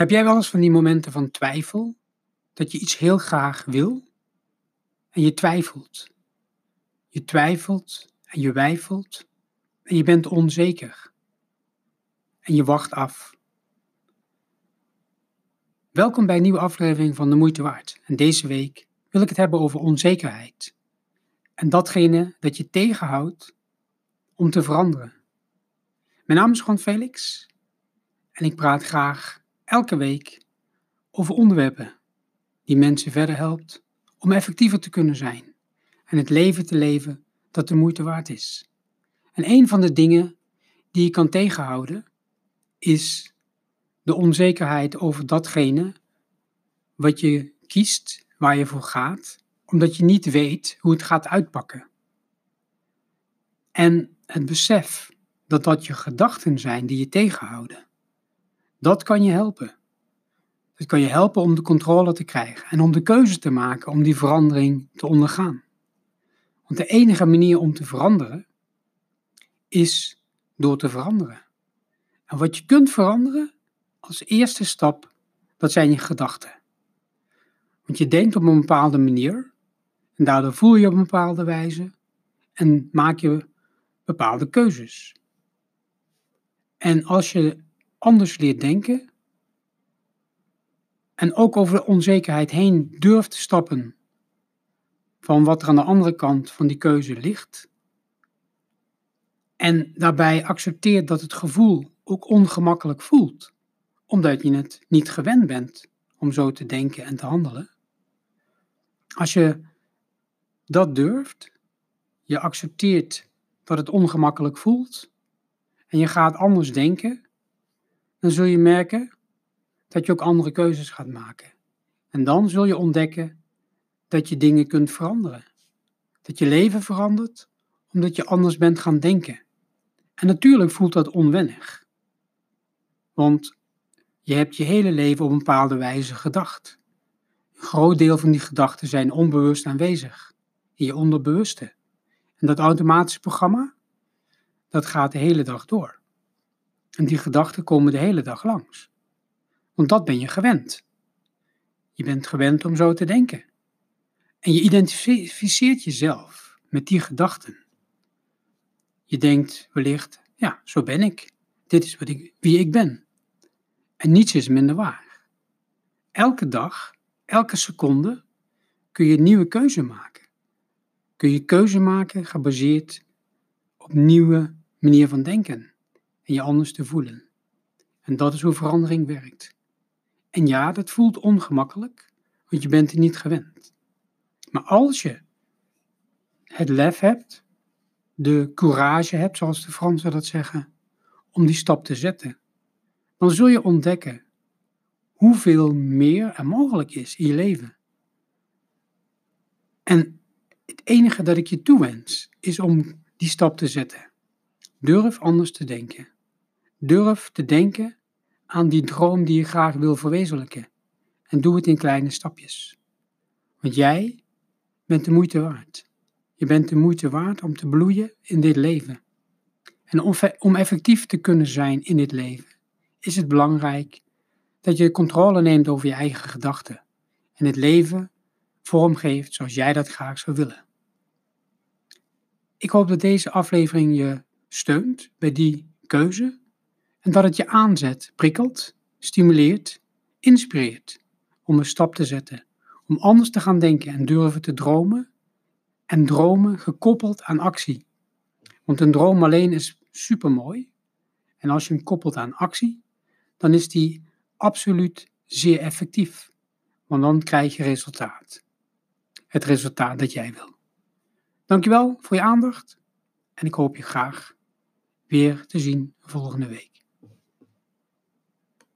Heb jij wel eens van die momenten van twijfel? Dat je iets heel graag wil en je twijfelt. Je twijfelt en je wijfelt en je bent onzeker. En je wacht af. Welkom bij een nieuwe aflevering van De Moeite Waard. En deze week wil ik het hebben over onzekerheid. En datgene dat je tegenhoudt om te veranderen. Mijn naam is Juan Felix en ik praat graag elke week over onderwerpen die mensen verder helpt om effectiever te kunnen zijn en het leven te leven dat de moeite waard is. En een van de dingen die je kan tegenhouden is de onzekerheid over datgene wat je kiest, waar je voor gaat, omdat je niet weet hoe het gaat uitpakken. En het besef dat dat je gedachten zijn die je tegenhouden. Dat kan je helpen. Het kan je helpen om de controle te krijgen en om de keuze te maken om die verandering te ondergaan. Want de enige manier om te veranderen is door te veranderen. En wat je kunt veranderen als eerste stap, dat zijn je gedachten. Want je denkt op een bepaalde manier en daardoor voel je op een bepaalde wijze en maak je bepaalde keuzes. En als je anders leert denken en ook over de onzekerheid heen durft te stappen van wat er aan de andere kant van die keuze ligt. En daarbij accepteert dat het gevoel ook ongemakkelijk voelt, omdat je het niet gewend bent om zo te denken en te handelen. Als je dat durft, je accepteert dat het ongemakkelijk voelt en je gaat anders denken, dan zul je merken dat je ook andere keuzes gaat maken. En dan zul je ontdekken dat je dingen kunt veranderen. Dat je leven verandert omdat je anders bent gaan denken. En natuurlijk voelt dat onwennig. Want je hebt je hele leven op een bepaalde wijze gedacht. Een groot deel van die gedachten zijn onbewust aanwezig in je onderbewuste. En dat automatische programma, dat gaat de hele dag door. En die gedachten komen de hele dag langs. Want dat ben je gewend. Je bent gewend om zo te denken. En je identificeert jezelf met die gedachten. Je denkt wellicht, ja, zo ben ik. Dit is wat ik, wie ik ben. En niets is minder waar. Elke dag, elke seconde kun je een nieuwe keuze maken. Kun je keuze maken gebaseerd op nieuwe manier van denken je anders te voelen. En dat is hoe verandering werkt. En ja, dat voelt ongemakkelijk, want je bent er niet gewend. Maar als je het lef hebt, de courage hebt, zoals de Fransen dat zeggen, om die stap te zetten, dan zul je ontdekken hoeveel meer er mogelijk is in je leven. En het enige dat ik je toewens, is om die stap te zetten. Durf anders te denken. Durf te denken aan die droom die je graag wil verwezenlijken. En doe het in kleine stapjes. Want jij bent de moeite waard. Je bent de moeite waard om te bloeien in dit leven. En om effectief te kunnen zijn in dit leven, is het belangrijk dat je controle neemt over je eigen gedachten en het leven vormgeeft zoals jij dat graag zou willen. Ik hoop dat deze aflevering je steunt bij die keuze en dat het je aanzet, prikkelt, stimuleert, inspireert om een stap te zetten, om anders te gaan denken en durven te dromen en dromen gekoppeld aan actie. Want een droom alleen is supermooi en als je hem koppelt aan actie, dan is die absoluut zeer effectief, want dan krijg je resultaat. Het resultaat dat jij wil. Dankjewel voor je aandacht en ik hoop je graag weer te zien volgende week.